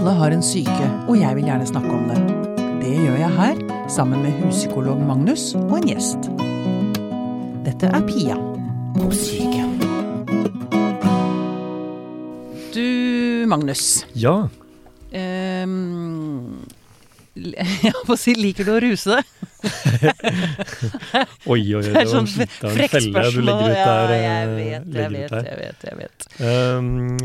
Alle har en syke, og jeg vil gjerne snakke om det. Det gjør jeg her, sammen med huspsykolog Magnus og en gjest. Dette er Pia på syke. Du, Magnus. Ja. Um, jeg får si, liker du å ruse deg? oi, oi, oi, det var sånn en, det var en felle du legger ut der. Ja, jeg eh, vet, jeg vet, jeg vet. Jeg vet. Um,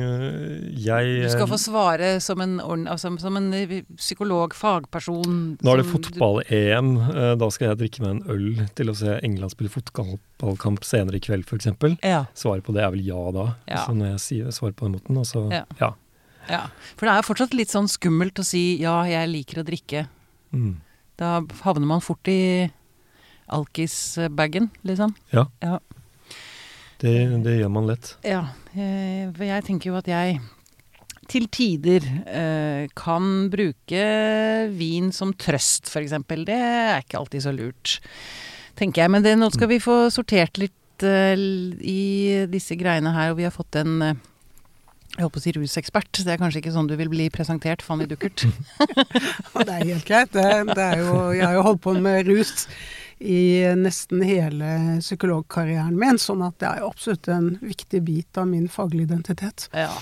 jeg Du skal få svare som en, altså, som en eh, psykolog, fagperson. Nå er det fotball-EM. eh, Da skal jeg drikke meg en øl til å se England spille fotballkamp senere i kveld, f.eks. Ja, Svaret på det er vel ja da, Ja. altså når jeg sier, svarer på den måten. Altså, Ja. ja. ja. For det er fortsatt litt sånn skummelt å si ja, jeg liker å drikke. Mm. Da havner man fort i alkisbagen, liksom. ja. Ja. Det, det gjør man lett. Ja, eh, for jeg tenker jo at jeg til tider eh, kan bruke vin som trøst, f.eks. Det er ikke alltid så lurt, tenker jeg. Men det, nå skal vi få sortert litt eh, i disse greiene her, og vi har fått en jeg holdt på å si rusekspert. Det er kanskje ikke sånn du vil bli presentert, Fanny Duckert. Ja, det er helt greit. Det, det er jo, jeg har jo holdt på med rus i nesten hele psykologkarrieren min, sånn at det er jo absolutt en viktig bit av min faglige identitet. Ja.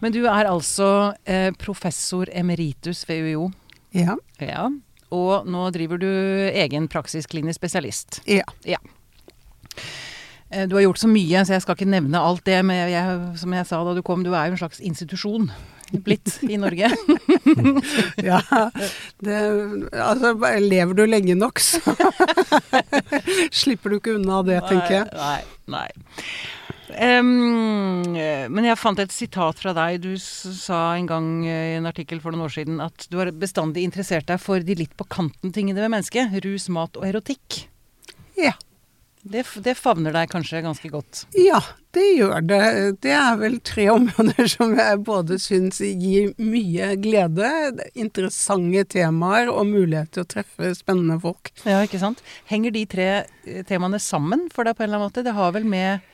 Men du er altså eh, professor emeritus ved UiO. Ja. Ja. Og nå driver du egen praksis klinisk spesialist. ja. Eh, Du har gjort så mye, så jeg skal ikke nevne alt det. Men jeg, som jeg sa da du kom, du er jo en slags institusjon blitt i Norge. ja. Det, altså, lever du lenge nok, så slipper du ikke unna det, tenker jeg. Nei, nei. Eh, men jeg fant et sitat fra deg. Du sa en gang eh, i en artikkel for noen år siden at du har bestandig interessert deg for de litt på kanten-tingene ved mennesket. Rus, mat og erotikk. Ja. Det, det favner deg kanskje ganske godt. Ja, det gjør det. Det er vel tre områder som jeg både syns gir mye glede, interessante temaer og mulighet til å treffe spennende folk. Ja, ikke sant? Henger de tre eh, temaene sammen for deg på en eller annen måte? Det har vel med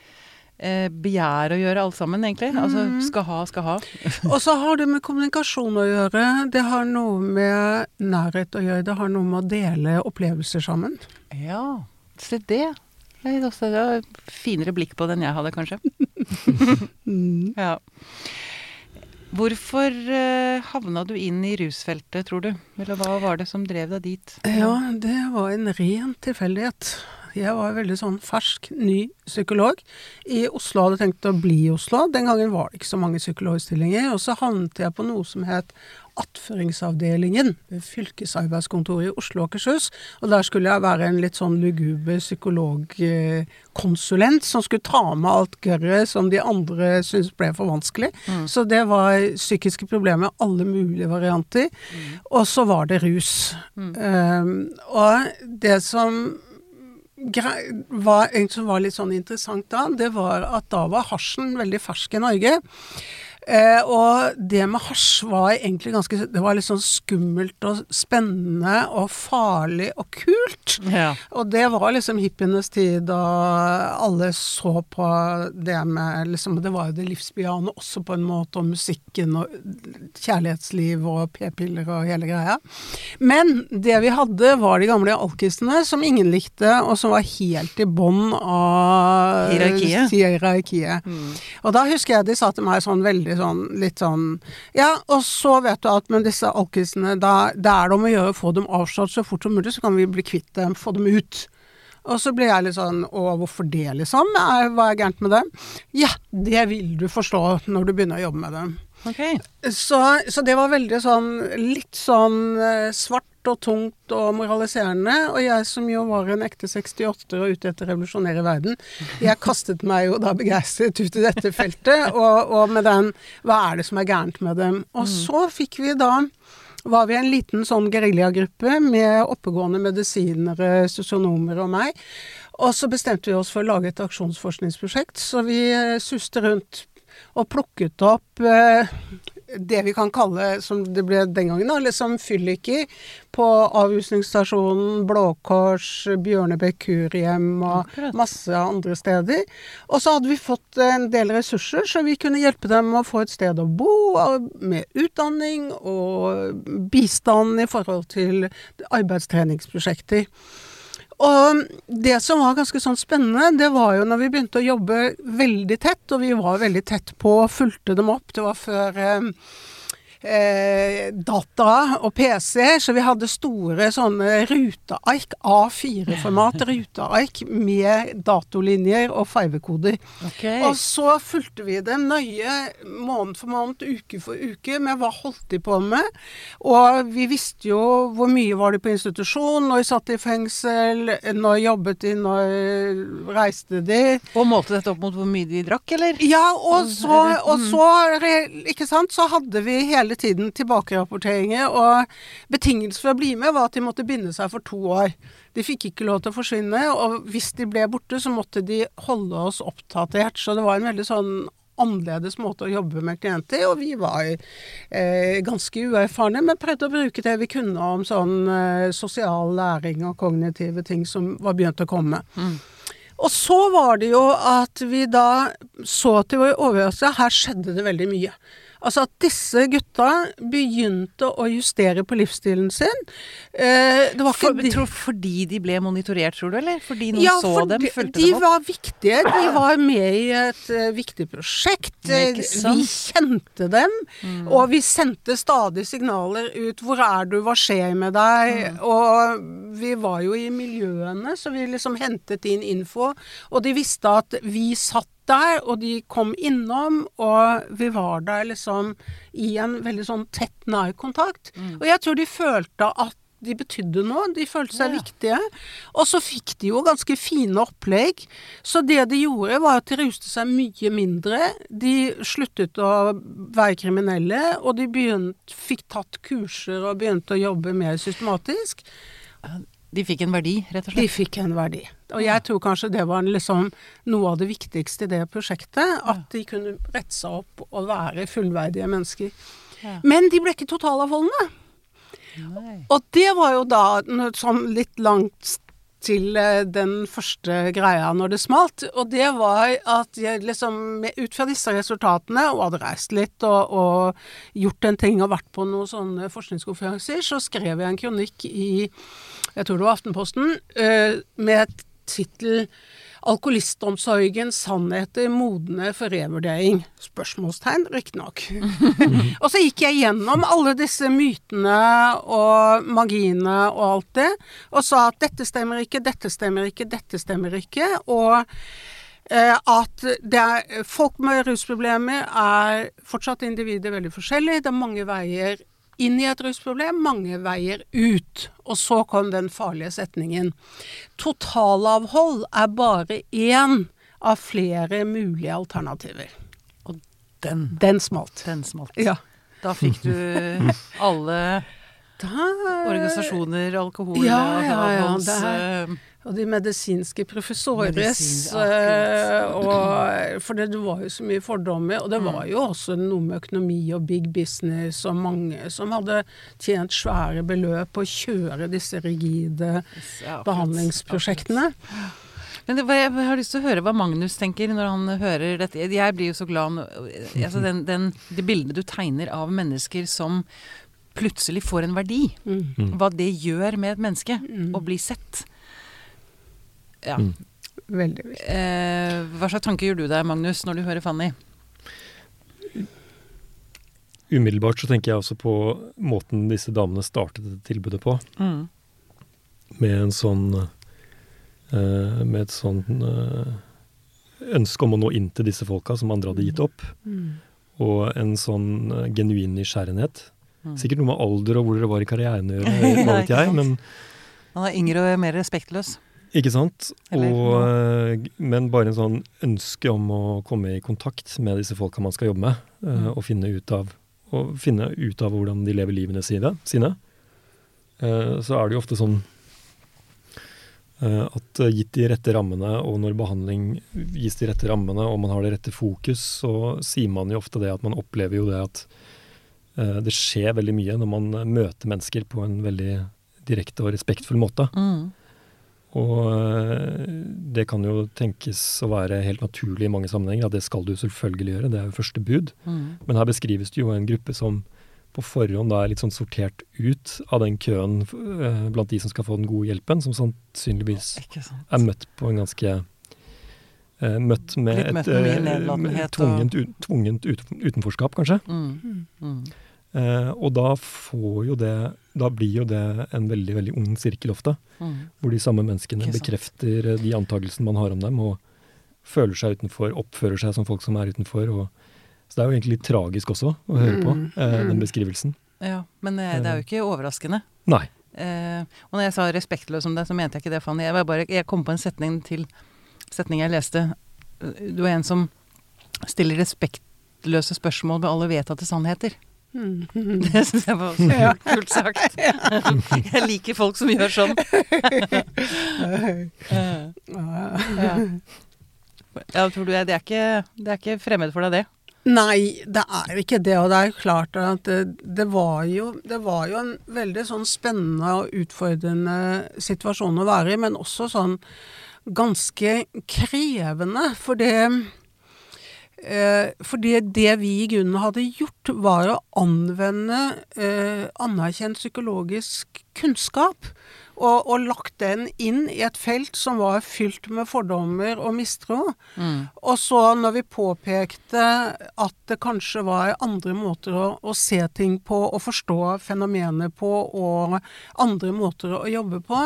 eh, begjær å gjøre alt sammen, egentlig? Altså skal ha, skal ha. Og så har det med kommunikasjon å gjøre. Det har noe med nærhet å gjøre. Det har noe med å dele opplevelser sammen. Ja, se det. Det var også det er finere blikk på det enn jeg hadde, kanskje. Ja. Hvorfor eh, havna du inn i rusfeltet, tror du? Eller hva var det som drev deg dit? Ja, det var en ren tilfeldighet. Jeg var veldig sånn fersk, ny psykolog. I Oslo hadde tenkt å bli i Oslo. Den gangen var det ikke så mange psykologstillinger. Og så havnet jeg på noe som het Attføringsavdelingen ved fylkesarbeidskontoret i Oslo og Akershus. Og der skulle jeg være en litt sånn luguber psykologkonsulent som skulle ta med alt gørret som de andre syntes ble for vanskelig. Så det var psykiske problemer, alle mulige varianter. Og så var det rus. Um, og det som var, som var litt sånn interessant da, det var at da var hasjen veldig fersk i Norge. Eh, og det med hasj var egentlig ganske Det var litt sånn skummelt og spennende og farlig og kult. Ja. Og det var liksom hippienes tid, og alle så på det med liksom, Det var jo det livsbejaende også på en måte, og musikken og kjærlighetsliv og p-piller og hele greia. Men det vi hadde, var de gamle alkisene som ingen likte, og som var helt i bånn av Hierarkiet. hierarkiet. Og da husker jeg de sa til meg sånn veldig sånn litt sånn Ja, og så vet du at med disse alkisene, da, da er det om å gjøre å få dem avslått så fort som mulig, så kan vi bli kvitt dem, få dem ut. Og så ble jeg litt sånn Å, hvorfor det, liksom? Er, hva er gærent med det? Ja, det vil du forstå når du begynner å jobbe med dem. Okay. Så, så det var veldig sånn litt sånn eh, svart og tungt og moraliserende. Og jeg som jo var en ekte 68 og ute etter å revolusjonere verden, jeg kastet meg jo da begeistret ut i dette feltet, og, og med den Hva er det som er gærent med dem? Og så fikk vi da var vi en liten sånn geriljagruppe med oppegående medisinere, sosionomer og meg. Og så bestemte vi oss for å lage et aksjonsforskningsprosjekt, så vi suste rundt og plukket opp eh, det vi kan kalle, som det ble den gangen, da, liksom fylliker på avrusningsstasjonen, Blå Kors, Bjørnebekk kurhjem og Akkurat. masse andre steder. Og så hadde vi fått en del ressurser, så vi kunne hjelpe dem med å få et sted å bo, med utdanning og bistand i forhold til arbeidstreningsprosjekter. Og det som var ganske sånn spennende, det var jo når vi begynte å jobbe veldig tett, og vi var veldig tett på og fulgte dem opp. Det var før eh, eh, data og PC, så vi hadde store sånne ruteark, A4-format ruteark med datolinjer og farvekoder. Okay. Og så fulgte vi dem nøye måned for måned, uke for uke, med hva holdt de på med. Og vi visste jo hvor mye var de på institusjon, når de satt i fengsel, når jobbet de, når reiste de. Og målte dette opp mot hvor mye de drakk, eller? Ja, og så, og så ikke sant, så hadde vi hele tiden tilbakerapporteringer, og betingelsen for å bli med var at de måtte binde seg for to år. De fikk ikke lov til å forsvinne, og hvis de ble borte, så måtte de holde oss oppdatert. Så det var en veldig sånn annerledes måte å jobbe med klienter, og vi var eh, ganske uerfarne, men prøvde å bruke det vi kunne om sånn eh, sosial læring og kognitive ting som var begynt å komme. Og så var det jo at vi da så til vår overraskelse her skjedde det veldig mye. Altså at disse gutta begynte å justere på livsstilen sin. Eh, det var ikke For, de- tror, fordi de ble monitorert, tror du, eller? Fordi noen ja, så for dem, de, fulgte de dem opp? var viktige. De var med i et eh, viktig prosjekt. Eh? Vi kjente dem, og vi sendte stadig signaler ut. 'Hvor er du? Hva skjer med deg?' Og vi var jo i miljøene, så vi liksom hentet inn info. Og de visste at vi satt der, og de kom innom, og vi var der liksom i en veldig sånn tett nærkontakt. Og jeg tror de følte at de betydde noe, de følte seg Ja. viktige. Og så fikk de jo ganske fine opplegg. Så det de gjorde, var at de ruste seg mye mindre. De sluttet å være kriminelle, og de begynt, fikk tatt kurser og begynte å jobbe mer systematisk. De fikk en verdi, rett og slett? De fikk en verdi. Og jeg tror kanskje det var liksom noe av det viktigste i det prosjektet. At de kunne rette seg opp og være fullverdige mennesker. Ja. Men de ble ikke totalavholdende. Nei. Og det var jo da sånn litt langt til eh, den første greia når det smalt. Og det var at jeg liksom ut fra disse resultatene, og hadde reist litt og, og gjort en ting og vært på noen sånne forskningskonferanser, så skrev jeg en kronikk i jeg tror det var Aftenposten, eh, med tittel 'Alkoholistomsorgen sannheter modne for revurdering'. Spørsmålstegn, riktignok. og så gikk jeg gjennom alle disse mytene og magiene og alt det, og sa at dette stemmer ikke, dette stemmer ikke, dette stemmer ikke. Og eh, at det er, folk med rusproblemer er fortsatt individer veldig forskjellige. Det er mange veier inn i et rusproblem, mange veier ut. Og så kom den farlige setningen. Totalavhold er bare én av flere mulige alternativer. Den, Den smalt. den smalt. Ja. Da fikk du alle Da, organisasjoner, alkohol Ja, ja, ja, Og de medisinske professores. Medisin, eh, og, for det, det var jo så mye fordommer. Og det var jo også noe med økonomi og big business og mange som hadde tjent svære beløp på å kjøre disse rigide ja, behandlingsprosjektene. Men det, jeg har lyst til å høre hva Magnus tenker når han hører dette. Jeg blir jo så glad når- altså den, den, Det bildet du tegner av mennesker som plutselig får en verdi. Mm. Hva det gjør med et menneske Mm. å bli sett. Ja. Mm. Veldig viktig. Eh, hva slags tanker gjør du deg, Magnus, når du hører Fanny? Umiddelbart så tenker jeg også på måten disse damene startet dette tilbudet på. Mm. Med en sånn eh, Med et sånn eh, ønske om å nå inn til disse folka som andre hadde gitt opp. Mm. Og en sånn eh, genuin nysgjerrighet. Mm. Sikkert noe med alder og hvor dere var i karrieren å gjøre, hva vet jeg. sant. Men Han er yngre og mer respektløs. Ikke sant? Og, eh, men bare en sånn ønske om å komme i kontakt med disse folka man skal jobbe med, eh, Mm. og finne ut av, og finne ut av hvordan de lever livene sine. sine. Eh, Så er det jo ofte sånn at gitt de rette rammene, og når behandling gis de rette rammene, og man har det rette fokus, så sier man jo ofte det at man opplever jo det at det skjer veldig mye når man møter mennesker på en veldig direkte og respektfull måte. Mm. Og eh, det kan jo tenkes å være helt naturlig i mange sammenhenger, at det skal du selvfølgelig gjøre, det er jo første bud. Mm. Men her beskrives det jo en gruppe som på forhånd da er litt sånn sortert ut av den køen eh, blant de som skal få den gode hjelpen, som sannsynligvis er møtt på en ganske eh, Møtt med møtt et med eh, og- tvungent, tvungent utenforskap, kanskje. Mm. Mm. Eh, og da får jo det Da blir jo det en veldig, veldig ond sirkel ofte. Mm. Hvor de samme menneskene bekrefter eh, de antakelsene man har om dem, og føler seg utenfor, oppfører seg som folk som er utenfor. Og, så det er jo egentlig litt tragisk også å høre på, Mm, eh, den mm. beskrivelsen. Ja, men eh, det er jo ikke overraskende. Nei. Eh, og når jeg sa 'respektløs' om det, så mente jeg ikke det, Fanny. Jeg, bare, jeg kom på en setning til setning jeg leste. Du er en som stiller respektløse spørsmål ved alle vedtatte sannheter. Mm. Det syns jeg var så kult sagt. Jeg liker folk som gjør sånn. Eh, ja. Ja, tror du det, er ikke, det er ikke fremmed for deg, det? Nei, det er ikke det. Og det er jo klart at det, det, var, jo, det var jo en veldig sånn spennende og utfordrende situasjon å være i, men også sånn ganske krevende. For det eh, fordi det vi i grunnen hadde gjort, var å anvende eh, anerkjent psykologisk kunnskap. Og, og lagt den inn i et felt som var fylt med fordommer og mistro. Mm. Og så når vi påpekte at det kanskje var andre måter å, å se ting på og forstå fenomenet på, og andre måter å jobbe på,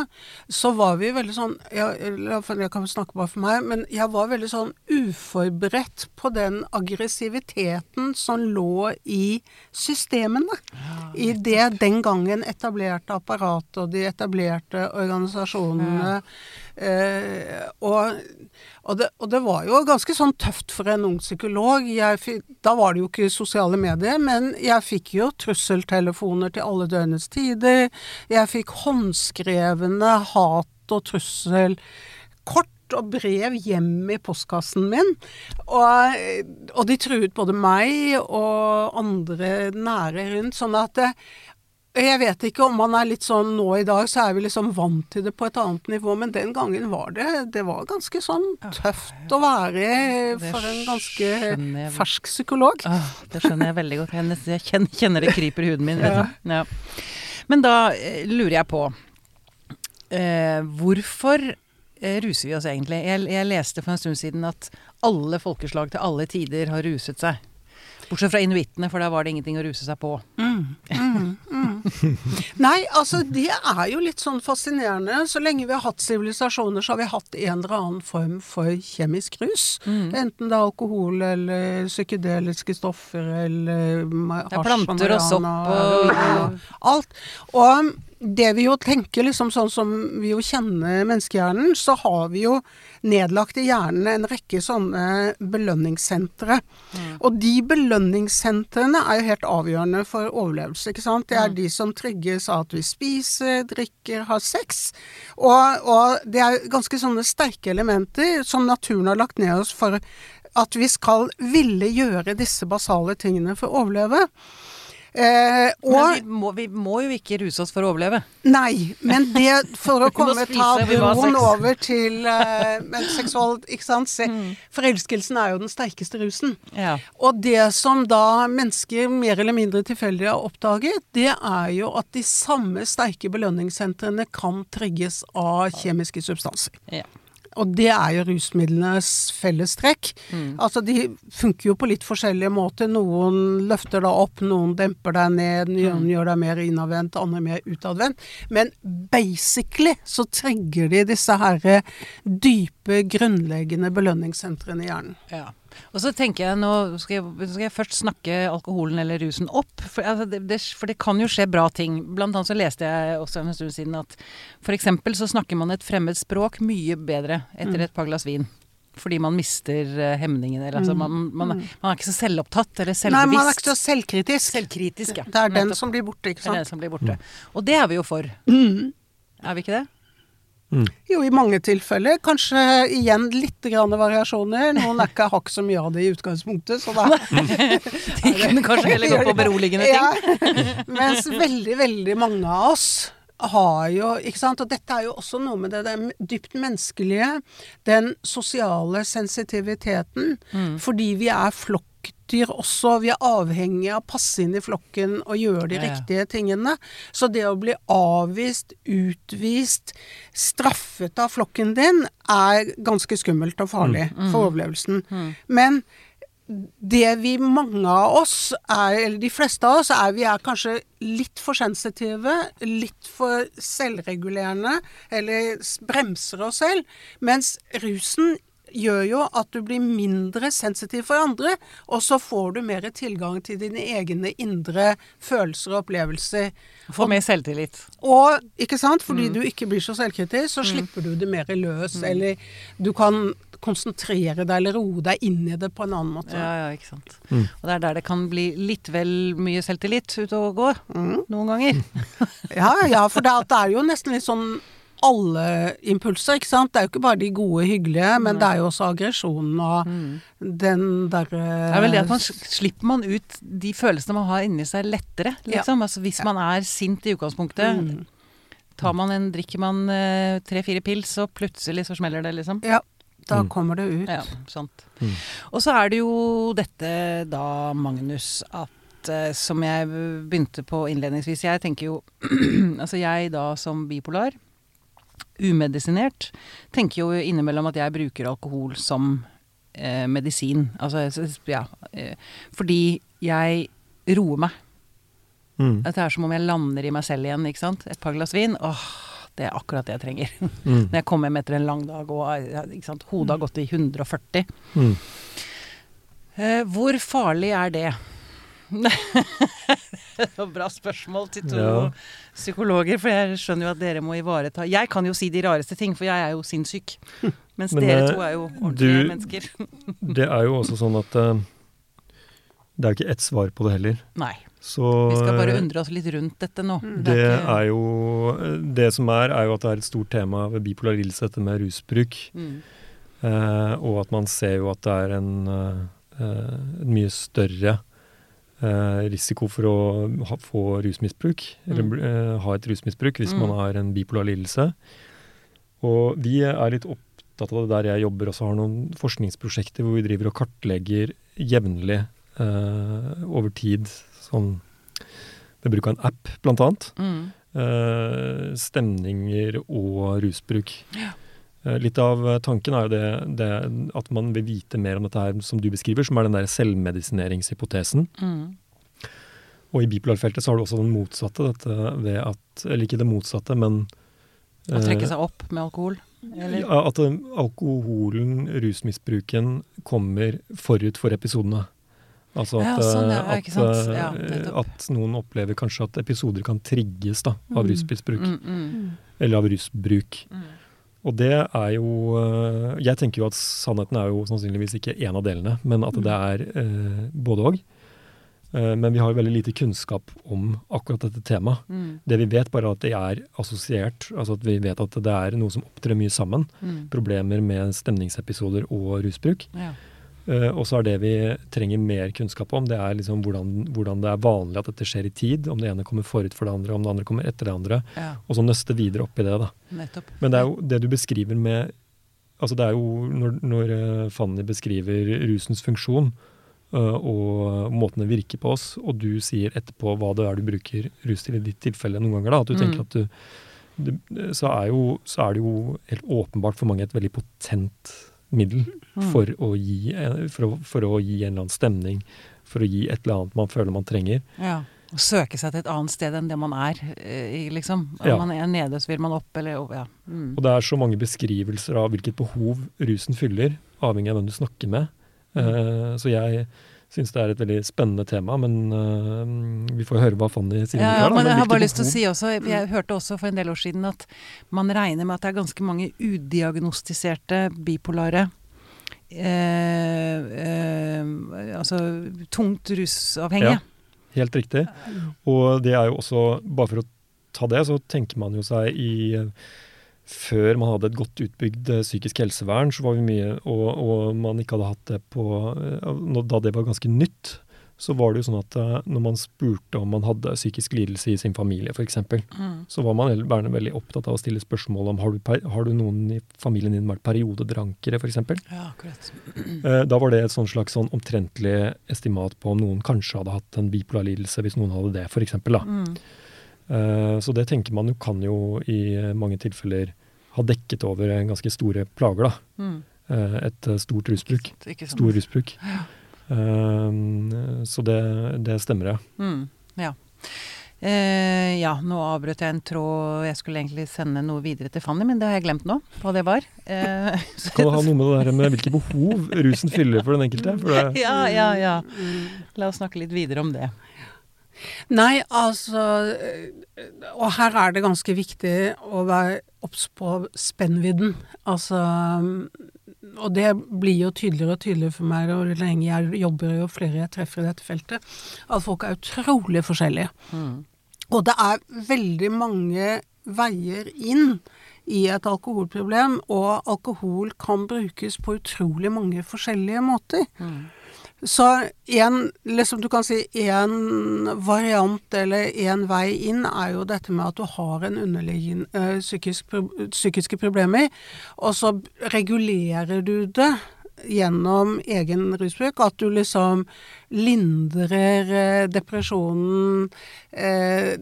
så var vi veldig sånn Jeg, jeg kan snakke bare for meg, men jeg var veldig sånn uforberedt på den aggressiviteten som lå i systemene. I det den gangen etablerte apparatet og de etablerte organisasjonene. Eh, og, og, det, og det var jo ganske sånn tøft for en ung psykolog. Jeg, fi- da var det jo ikke sosiale medier, men jeg fikk jo trusseltelefoner til alle døgnets tider. Jeg fikk håndskrevne hat- og trusselkort og brev hjem i postkassen min. Og, og de truet både meg og andre nære rundt. Sånn at det, jeg vet ikke om man er litt sånn nå i dag, så er vi liksom vant til det på et annet nivå, men den gangen var det Det var ganske sånn tøft å være for en ganske fersk psykolog. Åh, det skjønner jeg veldig godt. Jeg, kjenner, kjenner det kryper i huden min. Ja. Men da eh, lurer jeg på eh, Hvorfor eh, ruser vi oss egentlig? Jeg, jeg leste for en stund siden at alle folkeslag til alle tider har ruset seg. Bortsett fra inuittene, for da var det ingenting å ruse seg på. Mm, mm, mm. Nei, altså det er jo litt sånn fascinerende. Så lenge vi har hatt sivilisasjoner, så har vi hatt en eller annen form for kjemisk rus. Mm. Enten det er alkohol eller psykedeliske stoffer eller ma- Det er planter og sopp og- alt. Og det vi jo tenker, liksom sånn som vi jo kjenner menneskehjernen, så har vi jo nedlagt i hjernen en rekke sånne belønningssentre. Og de belønningssentrene er jo helt avgjørende for overlevelse, ikke sant. Det er de som trygges av at vi spiser, drikker, har sex. Og, og det er ganske sånne sterke elementer som naturen har lagt ned oss for at vi skal ville gjøre disse basale tingene for å overleve. Eh, og vi må, vi må jo ikke ruse oss for å overleve. Nei, men det for å komme tabuen over til eh, seksual Ikke sant. Se, Mm. Forelskelsen er jo den sterkeste rusen. Ja. Og det som da mennesker mer eller mindre tilfeldig har oppdaget, det er jo at de samme sterke belønningssentrene kan trigges av kjemiske substanser. Ja. Og det er jo rusmidlenes fellestrekk. Mm. Altså de funker jo på litt forskjellige måter. Noen løfter deg opp, noen demper deg ned, noen Mm. gjør deg mer innadvendt, andre mer utadvendt. Men basically så trigger de disse her dype, grunnleggende belønningssentrene i hjernen. Ja. Og så tenker jeg nå skal jeg, skal jeg først snakke alkoholen eller rusen opp. For, altså, det, det, for det kan jo skje bra ting. Blant annet så leste jeg også en stund siden at f.eks. så snakker man et fremmed språk mye bedre etter et par glass vin. Fordi man mister hemningen. hemningene. Eller, altså, man, man, man er ikke så selvopptatt eller selvbevisst. Nei, man er ikke så selvkritisk. Selvkritisk, ja. Det er den som blir borte, ikke sant. Det er den som blir borte. Og det er vi jo for. Mm. Er vi ikke det? Mm. Jo, i mange tilfeller. Kanskje igjen litt grann variasjoner. Noen er ikke, hakk som så mye av det i utgangspunktet, så da De kunne kanskje heller gått på beroligende ting. Ja. Mens veldig, veldig mange av oss har jo Ikke sant. Og dette er jo også noe med det, det dypt menneskelige. Den sosiale sensitiviteten. Mm. Fordi vi er flokkdyr også. Vi er avhengig av å passe inn i flokken og gjøre de Ja, ja. riktige tingene. Så det å bli avvist, utvist, straffet av flokken din, er ganske skummelt og farlig Mm. for overlevelsen. Men det vi mange av oss er, eller de fleste av oss, er vi er kanskje litt for sensitive, litt for selvregulerende, eller bremser oss selv. Mens rusen gjør jo at du blir mindre sensitiv for andre, og så får du mer tilgang til dine egne indre følelser og opplevelser. Får mer selvtillit. Og, ikke sant, Mm. fordi du ikke blir så selvkritisk, så slipper du det mer løs, eller du kan konsentrere deg eller roe deg inn i det på en annen måte. Ja, ja, ikke sant. Mm. Og det er der det kan bli litt vel mye selvtillit ute og gå. Mm. Noen ganger. Ja, ja, for det, er- det er jo nesten litt sånn alle impulser, ikke sant. Det er jo ikke bare de gode, hyggelige, men det er jo også aggresjonen og den derre Det er vel det at man slipper man ut de følelsene man har inni seg lettere, liksom. Altså hvis man er sint i utgangspunktet, Mm. tar man en, drikker man eh, tre-fire pils, og plutselig så smeller det, liksom. Ja, da Mm. kommer det ut. Ja, sant. Mm. Og så er det jo dette da, Magnus, at eh, som jeg begynte på innledningsvis Jeg tenker jo Altså jeg da som bipolar, umedisinert, tenker jo innimellom at jeg bruker alkohol som eh, medisin. Altså ja. Eh, fordi jeg roer meg. Mm. Det er som om jeg lander i meg selv igjen, ikke sant. Et par glass vin. Åh, det er akkurat det jeg trenger. Mm. Når jeg kommer hjem etter en lang dag og ikke sant? hodet har gått i 140. Mm. Eh, hvor farlig er det? det bra spørsmål til to Ja. psykologer, for jeg skjønner jo at dere må ivareta Jeg kan jo si de rareste ting, for jeg er jo sinnssyk. Mens Men, dere eh, to er jo ordentlige du- mennesker. Det er jo også sånn at uh, det er ikke ett svar på det heller. Nei. Så Vi skal bare eh, undre oss litt rundt dette nå. det ikke- er jo Det som er, er jo at det er et stort tema ved bipolar lidelse, dette med rusbruk. mm. Uh, og at man ser jo at det er en, uh, eh, en mye større risiko for å ha, få rusmisbruk, eller Mm. eh, ha et rusmisbruk, hvis Mm. man har en bipolar lidelse. Og vi er litt opptatt av det der jeg jobber, også har noen forskningsprosjekter hvor vi driver og kartlegger jevnlig eh, over tid, sånn ved bruk av en app, blant annet. Mm. Uh, stemninger og rusbruk. Eh, Litt av eh, tanken er jo det, det at man vil vite mer om dette her som du beskriver, som er den der selvmedisineringshypotesen. Mm. Og i bipolarfeltet så har du også den motsatte, dette ved at Eller ikke det motsatte, men Å trekke eh, seg opp med alkohol? Eller? ja, At eh, alkoholen, rusmisbruken, kommer forut for episodene. Altså Ja, at, sånn, ja, eh, at. Ja, eh, at noen opplever kanskje at episoder kan trigges da, av Mm. rusmisbruk. Mm, mm, Eller av rusbruk. mm. Og det er jo øh, Jeg tenker jo at sannheten er jo sannsynligvis ikke én av delene, men at det er eh, både òg. men vi har veldig lite kunnskap om akkurat dette temaet. Mm, Det vi vet, bare er at det er assosiert. Altså at vi vet at det er noe som opptrer mye sammen. mm. Problemer med stemningsepisoder og rusbruk. Ja. Eh, og så er det vi trenger mer kunnskap om, det er liksom hvordan, hvordan det er vanlig at dette skjer i tid. Om det ene kommer forut for det andre, om det andre kommer etter det andre. ja, Og så nøste videre opp i det, da. nettopp. Men det er jo det du beskriver med Altså det er jo når, når eh, Fanny beskriver rusens funksjon øh, og måten det virker på oss, og du sier etterpå hva det er du bruker rus til i ditt tilfelle noen ganger, da, at du Mm. tenker at du det, så, er jo, så er det jo helt åpenbart for mange et veldig potent middel Mm. for å, gi, eh, for, å, for å gi en eller annen stemning, for å gi et eller annet man føler man trenger. Ja. Å søke seg til et annet sted enn det man er eh, i, liksom. Om Ja. man er nede, så vil man opp, eller ja. Mm. Og det er så mange beskrivelser av hvilket behov rusen fyller, avhengig av hvem du snakker med. Eh, så jeg syns det er et veldig spennende tema, men uh, vi får høre hva Fanny sier. Ja, ja, men jeg har bare lyst til å si også, jeg hørte også for en del år siden at man regner med at det er ganske mange udiagnostiserte bipolare eh, eh, Altså tungt rusavhengige. Ja. Helt riktig. Og det er jo også, bare for å ta det, så tenker man jo seg i før man hadde et godt utbygd eh, psykisk helsevern, så var vi mye Og, og man ikke hadde hatt det på eh, Da det var ganske nytt, så var det jo sånn at eh, når man spurte om man hadde psykisk lidelse i sin familie, f.eks., mm. så var man gjerne veldig opptatt av å stille spørsmål om har du, har du noen i familien din vært periodedrankere, f.eks. Ja, akkurat. Da var det et sånn slags sånn omtrentlig estimat på om noen kanskje hadde hatt en bipolar lidelse, hvis noen hadde det, f.eks. Mm. Eh, så det tenker man jo kan jo i mange tilfeller ha dekket over ganske store plager, da. Mm. Eh, et eh, stort rusbruk. Stor rusbruk. Ja. Så det, det stemmer, ja. Mm. ja. Eh, ja, nå avbrøt jeg en tråd. Jeg skulle egentlig sende noe videre til Fanny, men det har jeg glemt nå, hva det var. Eh, kan det ha noe med det der med hvilke behov rusen fyller for den enkelte? For det... Ja, ja, ja. La oss snakke litt videre om det. Nei, altså Og her er det ganske viktig å være obs på spennvidden. Altså Og det blir jo tydeligere og tydeligere for meg og lenge jeg jobber, jo flere jeg treffer i dette feltet, at folk er utrolig forskjellige. Mm. Og det er veldig mange veier inn i et alkoholproblem, og alkohol kan brukes på utrolig mange forskjellige måter. Mm. Så en, liksom du kan si en variant eller en vei inn er jo dette med at du har en underliggende øh, psykisk, psykiske problemer, og så regulerer du det gjennom egen rusbruk. At du liksom lindrer eh, depresjonen, eh,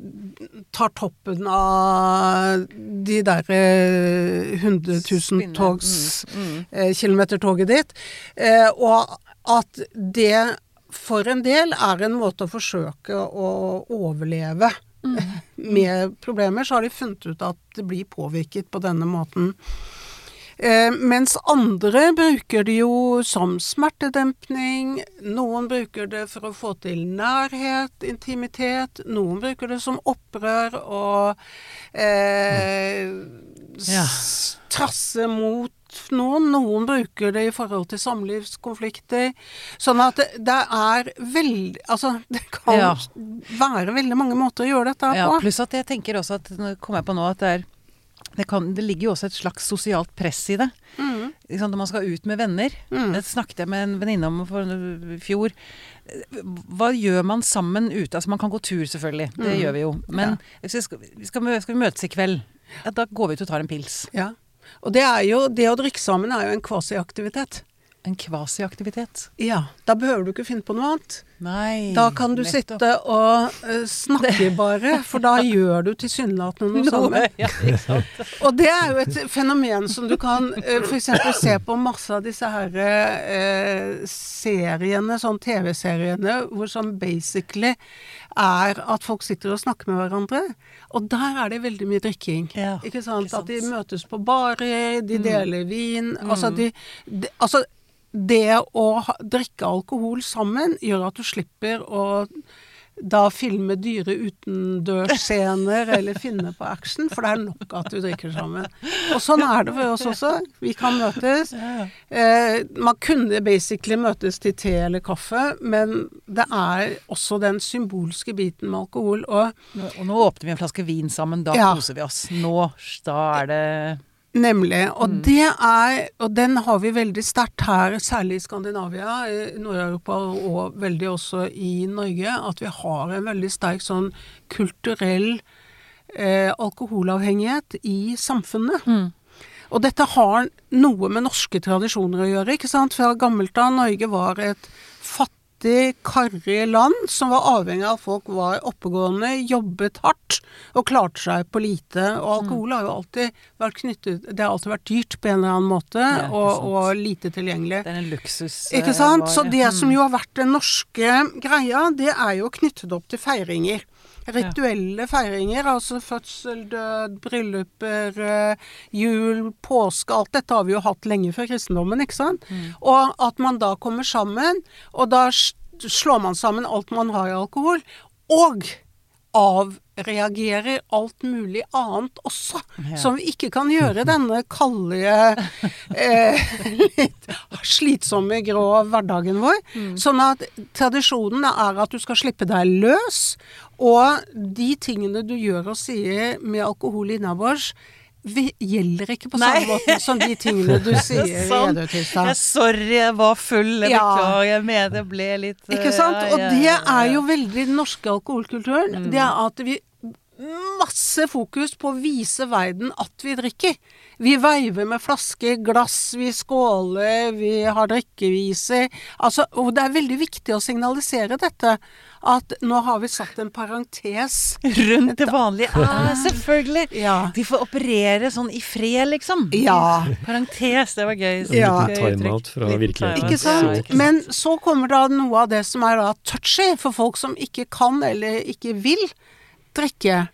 tar toppen av de derre eh, 100 000 togs, mm, mm. Eh, kilometertoget ditt. Eh, og at det for en del er en måte å forsøke å overleve mm. med problemer. Så har de funnet ut at det blir påvirket på denne måten. Eh, mens andre bruker det jo som smertedempning. Noen bruker det for å få til nærhet, intimitet. Noen bruker det som opprør og eh, ja. trasse mot noen. Noen bruker det i forhold til samlivskonflikter. Sånn at det, det er veldig Altså, det kan ja. være veldig mange måter å gjøre dette på. Ja, pluss at jeg tenker også at Nå kommer jeg på nå at det er det, kan, det, ligger jo også et slags sosialt press i det. Mm. Når man skal ut med venner. Mm. Det snakket jeg med en venninne om for i fjor. Hva gjør man sammen ute? Altså Man kan gå tur, selvfølgelig. Det mm. gjør vi jo. Men ja. skal, skal, vi, skal, vi møtes i kveld? Ja, da går vi ut og tar en pils. Ja. Og det jo Det å drikke sammen er jo en kvasiaktivitet. En kvasiaktivitet? Ja. Da behøver du ikke finne på noe annet. Nei, da kan du nettopp. sitte og uh, snakke bare, for da gjør du tilsynelatende noe sammen. Ja, og det er jo et fenomen som du kan uh, eh, f.eks. se på masse av disse her uh, seriene, sånn TV-seriene, hvor sånn basically er at folk sitter og snakker med hverandre. Og der er det veldig mye drikking. Ja, ikke, sant? ikke, sant? At de møtes på barer, de mm. deler vin. Mm. Altså, de, de, altså, det å drikke alkohol sammen gjør at du slipper å da filme dyre utendørsscener eller finne på action, for det er nok at du drikker sammen. Og sånn er det for oss også. Vi kan møtes. Eh, man kunne basically møtes til te eller kaffe, men det er også den symbolske biten med alkohol. Og, og nå åpner vi en flaske vin sammen, da ja. koser vi oss. Nå, da er det Nemlig. Og mm. det er Og den har vi veldig sterkt her, særlig i Skandinavia, Nord-Europa og veldig også i Norge, at vi har en veldig sterk sånn kulturell eh, alkoholavhengighet i samfunnet. Mm. Og dette har noe med norske tradisjoner å gjøre, ikke sant. Fra gammelt av Norge var et fattig fattig, karrig land som var avhengig av at folk var oppegående, jobbet hardt og klarte seg på lite. Og mm. alkohol har jo alltid vært knyttet Det har alltid vært dyrt på en eller annen måte, ja, og, og, lite tilgjengelig. Det er en luksus. Ikke sant? Så det som jo har vært den norske greia, det er jo knyttet opp til feiringer. Rituelle feiringer, altså fødsel, død, brylluper, eh, jul, påske Alt dette har vi jo hatt lenge før kristendommen, ikke sant? Mm. Og at man da kommer sammen, og da slår man sammen alt man har i alkohol, og avreagerer alt mulig annet også, ja. som vi ikke kan gjøre denne kalde, eh, litt slitsomme, grå hverdagen vår. Mm. Sånn at tradisjonen er at du skal slippe deg løs, og de tingene du gjør og sier med alkohol innabords, gjelder ikke på Nei. samme måte som de tingene du sier. Edith Jeg, Hystad. sorry, jeg var full. Jeg Ja. beklager. Jeg mener det ble litt eh, Ikke sant? ja, Og ja, det er jo veldig den norske alkoholkulturen. Mm. Det er at vi Masse fokus på å vise verden at vi drikker. Vi veiver med flasker, glass, vi skåler, vi har drikkeviser. Altså, og det er veldig viktig å signalisere dette. At nå har vi satt en parentes. Rundt det vanlige. Ah, selvfølgelig. Ja. Vi får operere sånn i fred, liksom. Ja. Parentes, det var gøy. En Ja. liten timeout fra virkeligheten. Ikke sant? Men så kommer da noe av det som er da touchy for folk som ikke kan eller ikke vil drikke.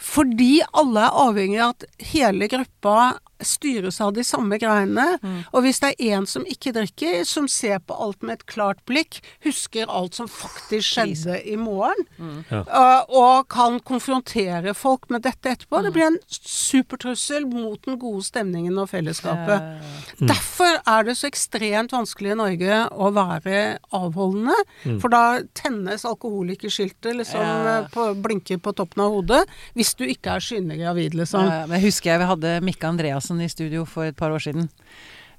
Fordi alle er avhengig av at hele gruppa styres av de samme greiene. Mm. Og hvis det er en som ikke drikker, som ser på alt med et klart blikk, husker alt som faktisk skjedde i morgen, Ja. øh, og kan konfrontere folk med dette etterpå, Mm. det blir en supertrussel mot den gode stemningen og fellesskapet. Eh, Derfor er det så ekstremt vanskelig i Norge å være avholdende. For da tennes alkoholikerskiltet liksom Ja. eh, på, blinker på toppen av hodet. Hvis du ikke er synlig gravid, liksom. Ja, men jeg husker jeg vi hadde Mikke Andreassen i studio for et par år siden.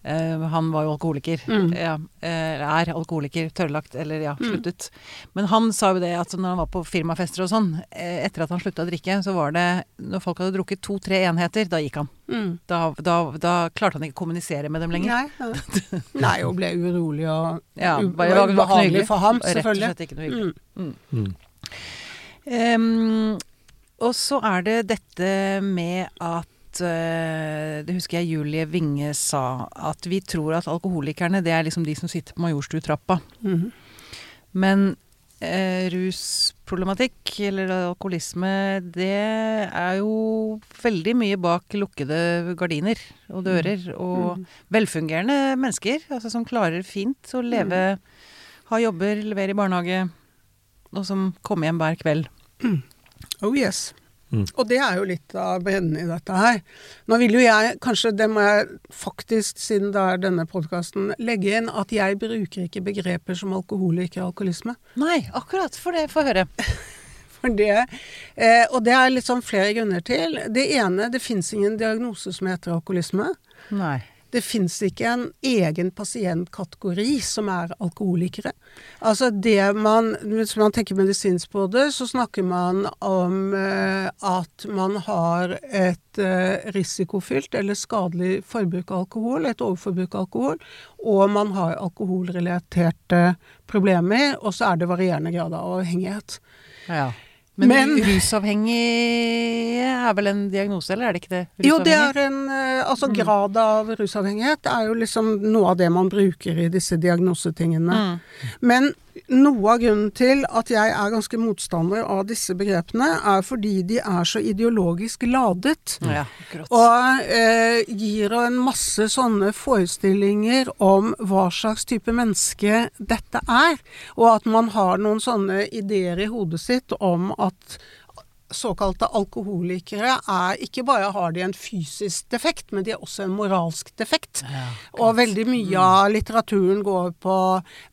Uh, han var jo alkoholiker. Mm. Ja, uh, er alkoholiker, tørrlagt, eller ja, sluttet. Men han sa jo det at når han var på firmafester og sånn, eh, etter at han slutta å drikke, så var det Når folk hadde drukket to-tre enheter, da gikk han. Mm. Da, da, da klarte han ikke å kommunisere med dem lenger. Nei, ja. Nei, og ble urolig og Ja, bare- ikke ubehagelig for ham, Rett og slett ikke noe hyggelig. Mm. Mm. Ehm, og så er det dette med at eh, Det husker jeg Julie Winge sa, at vi tror at alkoholikerne det er liksom de som sitter på Majorstutrappa. Mhm. Men eh, rusproblematikk, eller alkoholisme, det er jo veldig mye bak lukkede gardiner og dører. Og Mhm. velfungerende mennesker, altså som klarer fint å leve, ha jobber, levere i barnehage, og som kommer hjem hver kveld. Oh yes. Mm. Og det er jo litt av bredden i dette her. Nå vil jo jeg, kanskje det må jeg faktisk, siden det er denne podkasten, legge inn at jeg bruker ikke begreper som alkoholiker og alkoholisme. Nei, akkurat. For det, få høre. For det, eh, og det er sånn flere grunner til. Det ene, det fins ingen diagnose som heter alkoholisme. Nei. Det fins ikke en egen pasientkategori som er alkoholikere. Altså det man, Hvis man tenker medisinsk på det, så snakker man om eh, at man har et eh, risikofylt eller skadelig forbruk av alkohol, et overforbruk av alkohol, og man har alkoholrelaterte problemer, og så er det varierende grad av avhengighet. Ja. Men, Men- rusavhengig er vel en diagnose, eller er det ikke det? Jo, det er en eh, Altså grad av rusavhengighet er jo liksom noe av det man bruker i disse diagnosetingene. Mm. Men noe av grunnen til at jeg er ganske motstander av disse begrepene, er fordi de er så ideologisk ladet. Ja. Og eh, gir en masse sånne forestillinger om hva slags type menneske dette er. Og at man har noen sånne ideer i hodet sitt om at såkalte alkoholikere er Ikke bare har de en fysisk defekt, men de har også en moralsk defekt. Ja, Og veldig mye av litteraturen går på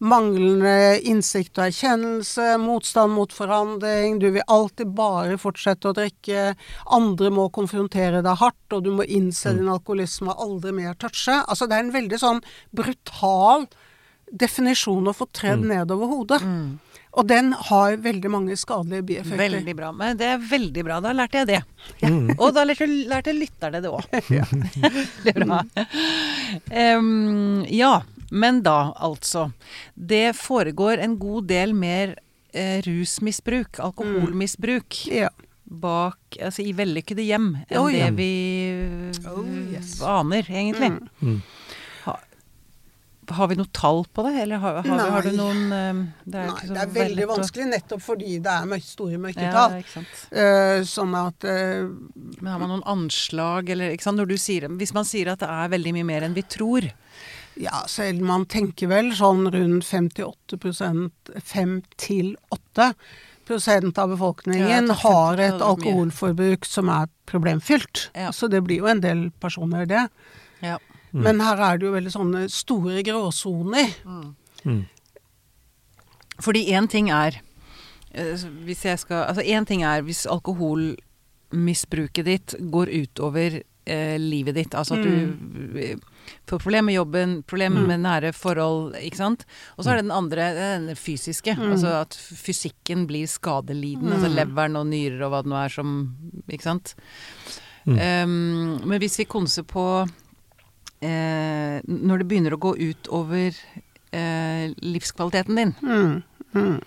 manglende innsikt og erkjennelse, motstand mot forandring, du vil alltid bare fortsette å drikke, andre må konfrontere deg hardt, og du må innse din alkoholisme og aldri mer touche. Altså det er en veldig sånn brutal definisjon å få tredd nedover hodet. Og den har veldig mange skadelige bieffekter. Veldig bra. Men det er veldig bra. Da lærte jeg det. Og da lærte, lærte lytterne det òg. Veldig bra. Um, ja, men da, altså. Det foregår en god del mer eh, rusmisbruk, alkoholmisbruk, Ja. bak Altså i vellykkede hjem enn Oh, det vi Oh, yes. aner, egentlig. Mm. Ha, har vi noe tall på det, eller har, har, har du noen Det er, Nei, det er veldig vanskelig nettopp fordi det er store Ja, mørketall. sant. Eh, sånn at uh, Men har man noen anslag, eller ikke sant, når du sier Hvis man sier at det er veldig mye mer enn vi tror Ja, selv man tenker vel sånn rundt 58 5 til 8 prosent av befolkningen ja, har et alkoholforbruk som er problemfylt. Ja. Så det blir jo en del personer, det. Ja. Men her er det jo veldig sånne store gråsoner. Mm. Fordi én ting er eh, hvis jeg skal Altså én ting er hvis alkoholmisbruket ditt går utover eh, livet ditt. Altså at du eh, får problemer med jobben, problemer med nære forhold, ikke sant. Og så er det den andre, er den fysiske. Altså at fysikken blir skadelidende. Altså leveren og nyrer og hva det nå er som Ikke sant. Um, men hvis vi konser på eh, Når det begynner å gå ut over eh, livskvaliteten din Mm. Mm.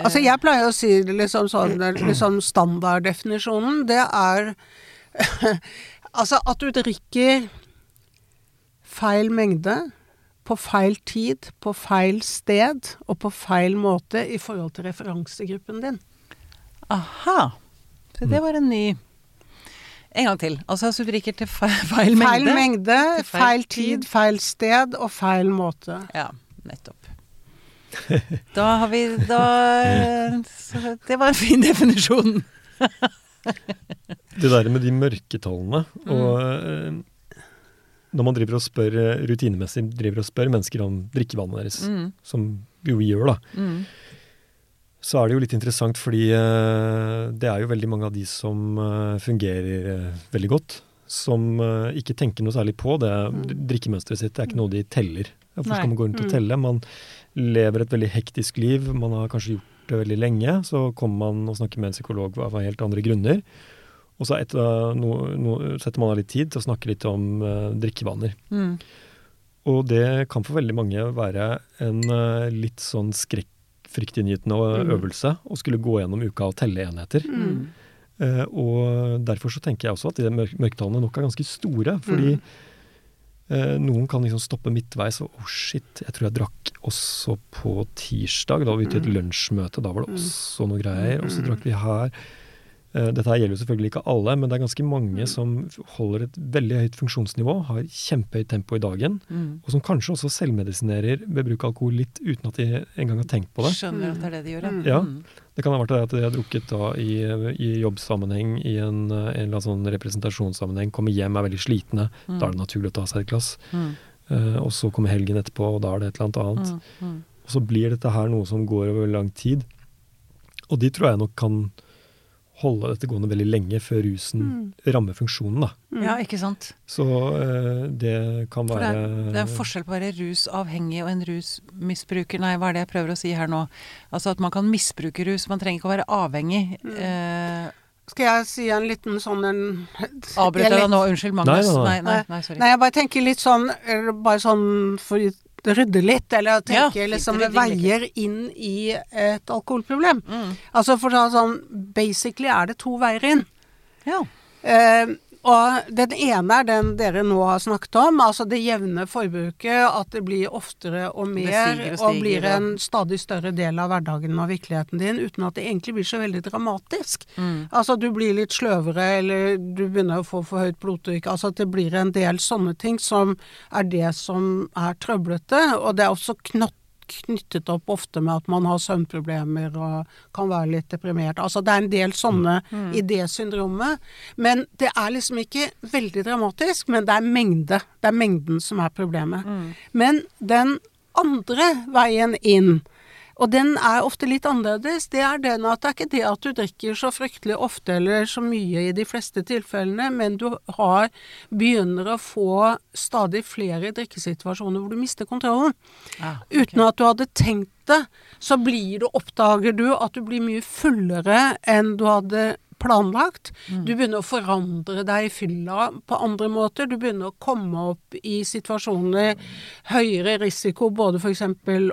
Altså, jeg pleier å si det liksom sånn liksom Standarddefinisjonen, det er Altså at du drikker feil mengde på feil tid, på feil sted og på feil måte i forhold til referansegruppen din. Aha. Så det var en ny En gang til. Altså drikker til feil, feil mengde. Feil mengde, feil feil tid. tid, feil sted og feil måte. Ja, nettopp. Da har vi Da Det var en fin definisjon. Det der med de mørketallene og eh, Når man driver og spør eh, rutinemessig driver og spør mennesker om drikkevannet deres, Mm. som jo vi gjør, da, Mm. Så er det jo litt interessant fordi eh, det er jo veldig mange av de som eh, fungerer eh, veldig godt, som ikke tenker noe særlig på det. Drikkemønsteret sitt det er ikke noe de teller. Hvorfor skal man gå rundt og Mm. telle? Man lever et veldig hektisk liv, man har kanskje gjort det veldig lenge. Så kommer man og snakker med en psykolog av helt andre grunner. Og så etter, no, no, setter man av litt tid til å snakke litt om uh, drikkevaner. Mm. Og det kan for veldig mange være en uh, litt sånn skrekkfryktinngytende Mm. øvelse å skulle gå gjennom uka og telle enheter. Mm. Eh, og derfor så tenker jeg også at de mørk mørketallene nok er ganske store. Fordi Mm. eh, noen kan liksom stoppe midtveis og oh shit, jeg tror jeg drakk også på tirsdag. Da var vi ute i et lunsjmøte, da var det Mm. også noe greier. Og så drakk vi her. Eh, Dette gjelder jo selvfølgelig ikke alle, men det er ganske mange som holder et veldig høyt funksjonsnivå, har kjempehøyt tempo i dagen, Mm. og som kanskje også selvmedisinerer ved bruk av alkohol litt uten at de engang har tenkt på det. Skjønner at det er det de gjør, Mm. Ja. Mm. Det kan ha vært det at de har drukket da i, i jobbsammenheng, i en, en eller annen sånn representasjonssammenheng, kommer hjem, er veldig slitne, da er det naturlig å ta seg et glass. Mm. Uh, og så kommer helgen etterpå, og da er det et eller annet annet. Mm. Mm. Og så blir dette her noe som går over lang tid. Og de tror jeg nok kan holde dette gående veldig lenge før rusen rammer funksjonen, da. Ja, ikke sant. Så uh, det kan For det være er, det er en forskjell på å være rusavhengig og en rusmisbruker. Nei, hva er det jeg prøver å si her nå? Altså at man kan misbruke rus, man trenger ikke å være avhengig. Eh, Skal jeg si en liten sånn en Avbryter deg nå? Unnskyld, Magnus. Nei, nei, Nei, nei. sorry. Nei, jeg bare tenker litt sånn Bare sånn for rydde litt, eller Ja, tenke litt liksom veier inn i et alkoholproblem. Mm. Altså for å ta sånn Basically er det to veier inn. Ja. Eh, og den ene er den dere nå har snakket om, altså det jevne forbruket. At det blir oftere og mer, stiger og og, blir en stadig større del av hverdagen og virkeligheten din, uten at det egentlig blir så veldig dramatisk. Mm. Altså du blir litt sløvere, eller du begynner å få for høyt blodtrykk. Altså at det blir en del sånne ting som er det som er trøblete. Og det er også knott knyttet opp ofte med at man har søvnproblemer og kan være litt deprimert. Altså det er en del sånne i det syndromet. Men det er liksom ikke veldig dramatisk, men det er mengde. Det er mengden som er problemet. Men den andre veien inn, og den er ofte litt annerledes, det er den at det er ikke det at du drikker så fryktelig ofte eller så mye i de fleste tilfellene, men du har, begynner å få stadig flere drikkesituasjoner hvor du mister kontrollen. Ja, Uten at du hadde tenkt det, så blir du, oppdager du at du blir mye fullere enn du hadde planlagt. Du begynner å forandre deg i fylla på andre måter. Du begynner å komme opp i situasjoner høyere risiko både f.eks.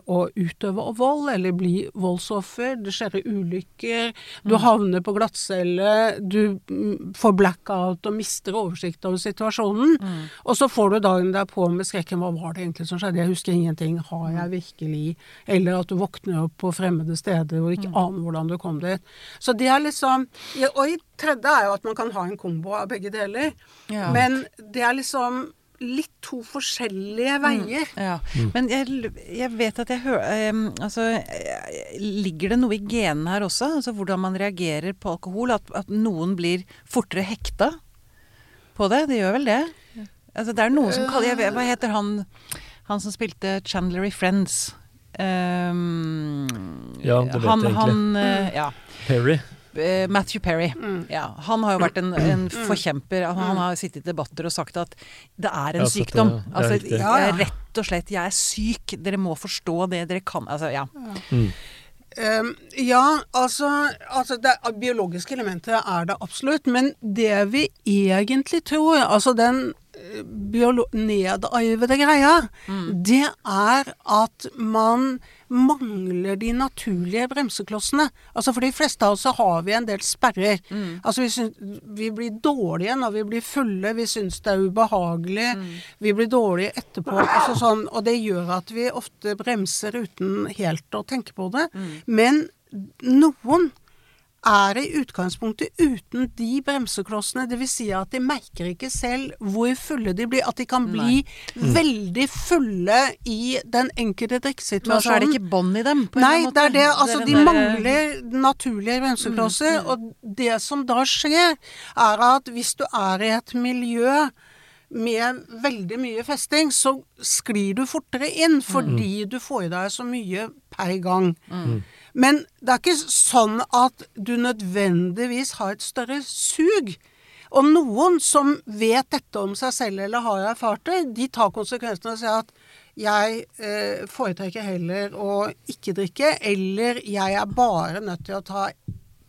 å utøve vold eller bli voldsoffer. Det skjer ulykker. Du havner på glattcelle. Du mm, får blackout og mister oversikt over situasjonen. Og så får du dagen derpå med skrekken Hva var det egentlig som skjedde? Jeg husker ingenting. Har jeg virkelig Eller at du våkner opp på fremmede steder og ikke aner hvordan du kom dit. Så det er liksom Og i tredje er jo at man kan ha en kombo av begge deler. Ja. Men det er liksom litt to forskjellige veier. Ja. Men jeg, jeg vet at jeg hører Altså, eh, ligger det noe i genene her også? Altså hvordan man reagerer på alkohol? At, at noen blir fortere hekta på det? Det gjør vel det? Altså, det er noen som kaller jeg, Hva heter han Han som spilte Chandler i Friends? Um, Ja, det vet han, jeg egentlig. Han, uh, ja. Perry. Eh, Matthew Perry. Ja, han har jo vært en, en forkjemper. Han, han har sittet i debatter og sagt at det er en Jeg har sykdom. det. Det er Altså, jeg Ja, ja. er rett og slett Jeg er syk. Dere må forstå det. Dere kan Altså, ja. Um, ja, altså, altså det biologiske elementet er det absolutt, men det vi egentlig tror, altså den nedarvede greia, det er at man mangler de naturlige bremseklossene. Altså for de fleste av oss så har vi en del sperrer. Altså vi, syns, vi blir dårlige når vi blir fulle, vi syns det er ubehagelig, vi blir dårlige etterpå. Altså sånn, og det gjør at vi ofte bremser uten helt å tenke på det. Men noen er i utgangspunktet uten de bremseklossene. Dvs. Si at de merker ikke selv hvor fulle de blir. At de kan bli veldig fulle i den enkelte Men så er det ikke bånd i dem, Nei, det er det. Altså, de mangler naturlige bremseklosser. Og det som da skjer, er at hvis du er i et miljø med veldig mye festing, så sklir du fortere inn fordi du får i deg så mye per gang. Men det er ikke sånn at du nødvendigvis har et større sug. Og noen som vet dette om seg selv eller har erfart det, de tar konsekvensene og sier at jeg eh, foretrekker heller å ikke drikke, eller jeg er bare nødt til å ta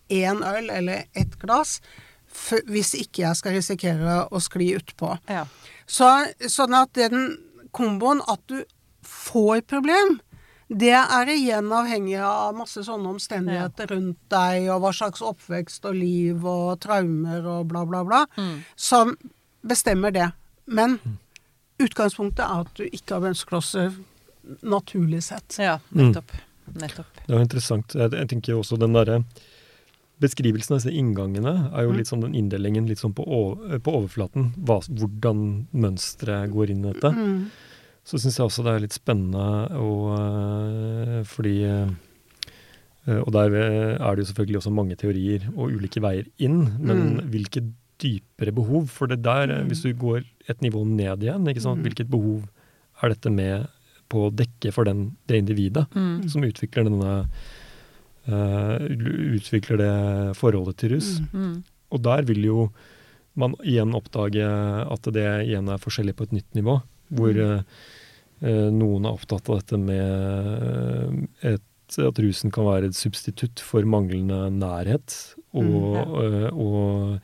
én øl eller ett glass hvis ikke jeg skal risikere å skli utpå. Ja. Så, sånn at den komboen at du får problem, det er igjen avhengig av masse sånne omstendigheter rundt deg, og hva slags oppvekst og liv og traumer og bla, bla, bla, som bestemmer det. Men utgangspunktet er at du ikke har bremseklosser naturlig sett. ja, nettopp. Nettopp. Det er interessant. Jeg, jeg tenker også den derre Beskrivelsen av disse inngangene er jo litt sånn den inndelingen litt sånn på, over, på overflaten. Hva, hvordan mønsteret går inn i dette. Mm. Så syns jeg også det er litt spennende og, øh, fordi øh, Og der øh, er det jo selvfølgelig også mange teorier og ulike veier inn, men Mm. hvilke dypere behov? For det der, hvis du går et nivå ned igjen? Mm. hvilket behov er dette med på å dekke for den, det individet Mm. som utvikler denne uh, utvikler det forholdet til rus? Mm. Og der vil jo man igjen oppdage at det igjen er forskjellig på et nytt nivå. Hvor eh, eh, noen er opptatt av dette med eh, et, at rusen kan være et substitutt for manglende nærhet. Og, eh, og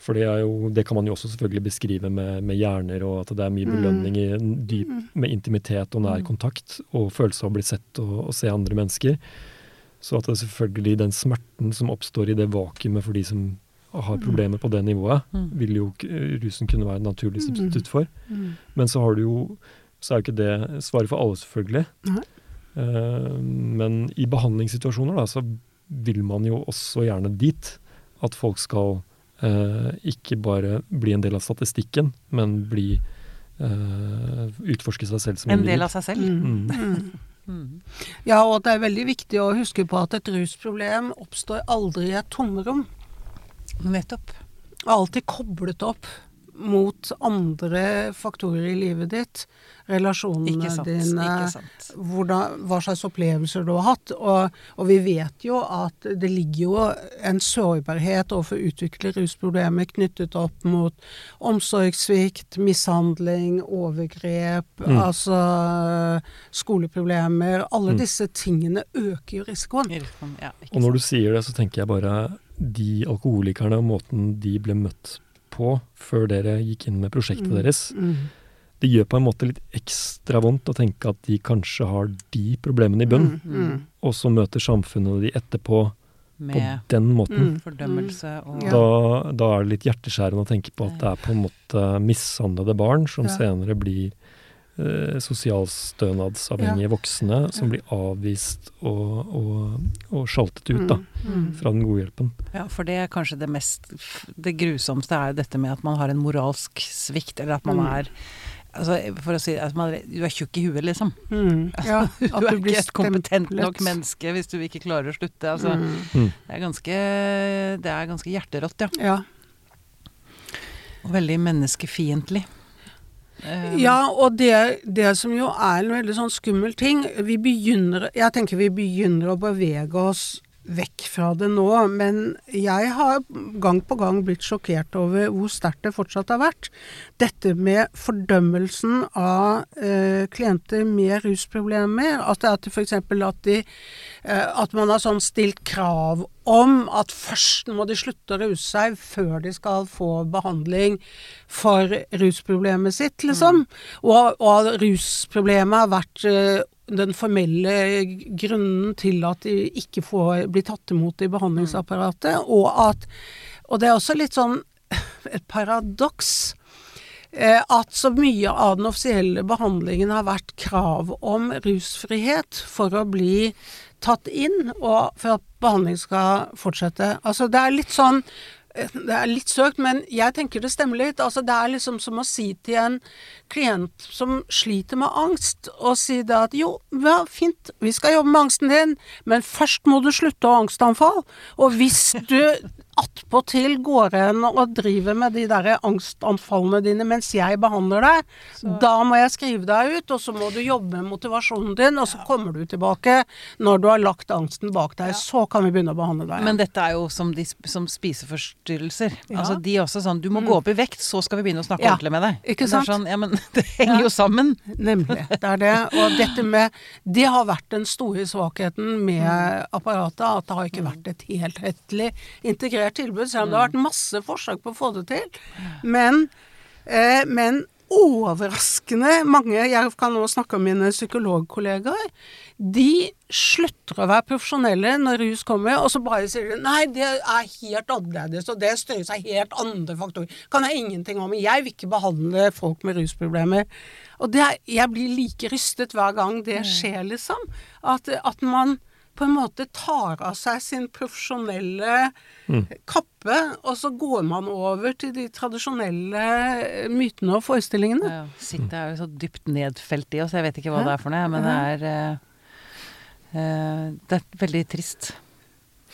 for det, jo, det kan man jo også selvfølgelig beskrive med, med hjerner, og at det er mye Mm. belønning i dyp, med intimitet og nær kontakt, og følelse av å bli sett og, og se andre mennesker. Så at det er selvfølgelig den smerten som oppstår i det vakuumet for de som har problemer på det nivået, Mm. vil jo rusen kunne være en naturlig substitutt for. Mm. Men så har du jo så er jo ikke det svaret for alle, selvfølgelig. Eh, men i behandlingssituasjoner da, så vil man jo også gjerne dit at folk skal uh, ikke bare bli en del av statistikken, men bli uh, utforske seg selv som En del av seg selv. Mm. Mm. Mm. Mm. Ja, og det er veldig viktig å huske på at et rusproblem oppstår aldri i et tomrom. Nettopp. alltid koblet opp mot andre faktorer i livet ditt. Relasjonene Ikke sant. dine, Ikke sant. hvordan, hva slags opplevelser du har hatt. Og, og vi vet jo at det ligger jo en sårbarhet overfor å utvikle rusproblemer knyttet opp mot omsorgssvikt, mishandling, overgrep, Mm. altså skoleproblemer. Alle Mm. disse tingene øker jo risikoen. Ja, Og når du sier det, så tenker jeg bare de alkoholikerne og måten de ble møtt på før dere gikk inn med prosjektet Mm. deres. Mm. Det gjør på en måte litt ekstra vondt å tenke at de kanskje har de problemene i bunn, Mm. Mm. og så møter samfunnet de etterpå på den måten. Mm. fordømmelse og Da, da er det litt hjerteskjærende å tenke på at det er på en måte mishandlede barn som Ja. senere blir eh, sosialstønadsavhengige voksne, som blir avvist og, og, og sjaltet ut da, Mm. fra den gode hjelpen. Ja, for det er kanskje det mest Det grusomste er jo dette med at man har en moralsk svikt, eller at man Mm. er Altså, for å si at man, Du er tjukk i huet, liksom. Mm. Ja, Du er ikke et kompetent nok menneske hvis du ikke klarer å slutte. Altså, Mm. Mm. det, er ganske, det er ganske hjerterått, ja. Ja. Og veldig menneskefiendtlig. Eh, ja, og det, det som jo er en veldig sånn skummel ting Vi begynner Jeg tenker vi begynner å bevege oss vekk fra det nå, men jeg har gang på gang blitt sjokkert over hvor sterkt det fortsatt har vært. Dette med fordømmelsen av eh, klienter med rusproblemer. At er f.eks. At, de, eh, at man har sånn stilt krav om at først må de slutte å ruse seg før de skal få behandling for rusproblemet sitt, liksom. Mm. Og, og rusproblemet har vært eh, den formelle grunnen til at de ikke får bli tatt imot i behandlingsapparatet, og at Og det er også litt sånn et paradoks eh, at så mye av den offisielle behandlingen har vært krav om rusfrihet for å bli tatt inn, og for at behandling skal fortsette. Altså det er litt sånn det er litt søkt, men jeg tenker det stemmer litt. Altså, det er liksom som å si til en klient som sliter med angst, og si det at jo, ja, fint, vi skal jobbe med angsten din, men først må du slutte å ha angstanfall. Og hvis du attpåtil går hen og driver med de der angstanfallene dine mens jeg behandler deg, så. da må jeg skrive deg ut, og så må du jobbe med motivasjonen din, og så kommer du tilbake når du har lagt angsten bak deg. Ja. Så kan vi begynne å behandle deg. Men dette er jo som, de, som spiseforstyrrelser. Ja. Altså de er også sånn Du må mm. gå opp i vekt, så skal vi begynne å snakke ja. ordentlig med deg. Ikke sant? Det, sånn, ja, men det henger jo sammen. Nemlig. Det er det. Og dette med Det har vært den store svakheten med mm. apparatet, at det har ikke mm. vært et helhetlig integrert integrert tilbud, selv om det har vært masse forsøk på å få det til. Men, eh, men overraskende mange, jeg kan nå snakke om mine psykologkollegaer, de slutter å være profesjonelle når rus kommer, og så bare sier de nei, det er helt annerledes, og det styrer seg helt andre faktorer. Kan jeg ingenting om. Jeg vil ikke behandle folk med rusproblemer. Og det, jeg blir like rystet hver gang det skjer, liksom. At, at man på en måte tar av seg sin profesjonelle mm. kappe, og så går man over til de tradisjonelle mytene og forestillingene. Ja, Sitter er jo så dypt nedfelt i oss, jeg vet ikke hva ja. det er for noe, men det er uh, Det er veldig trist.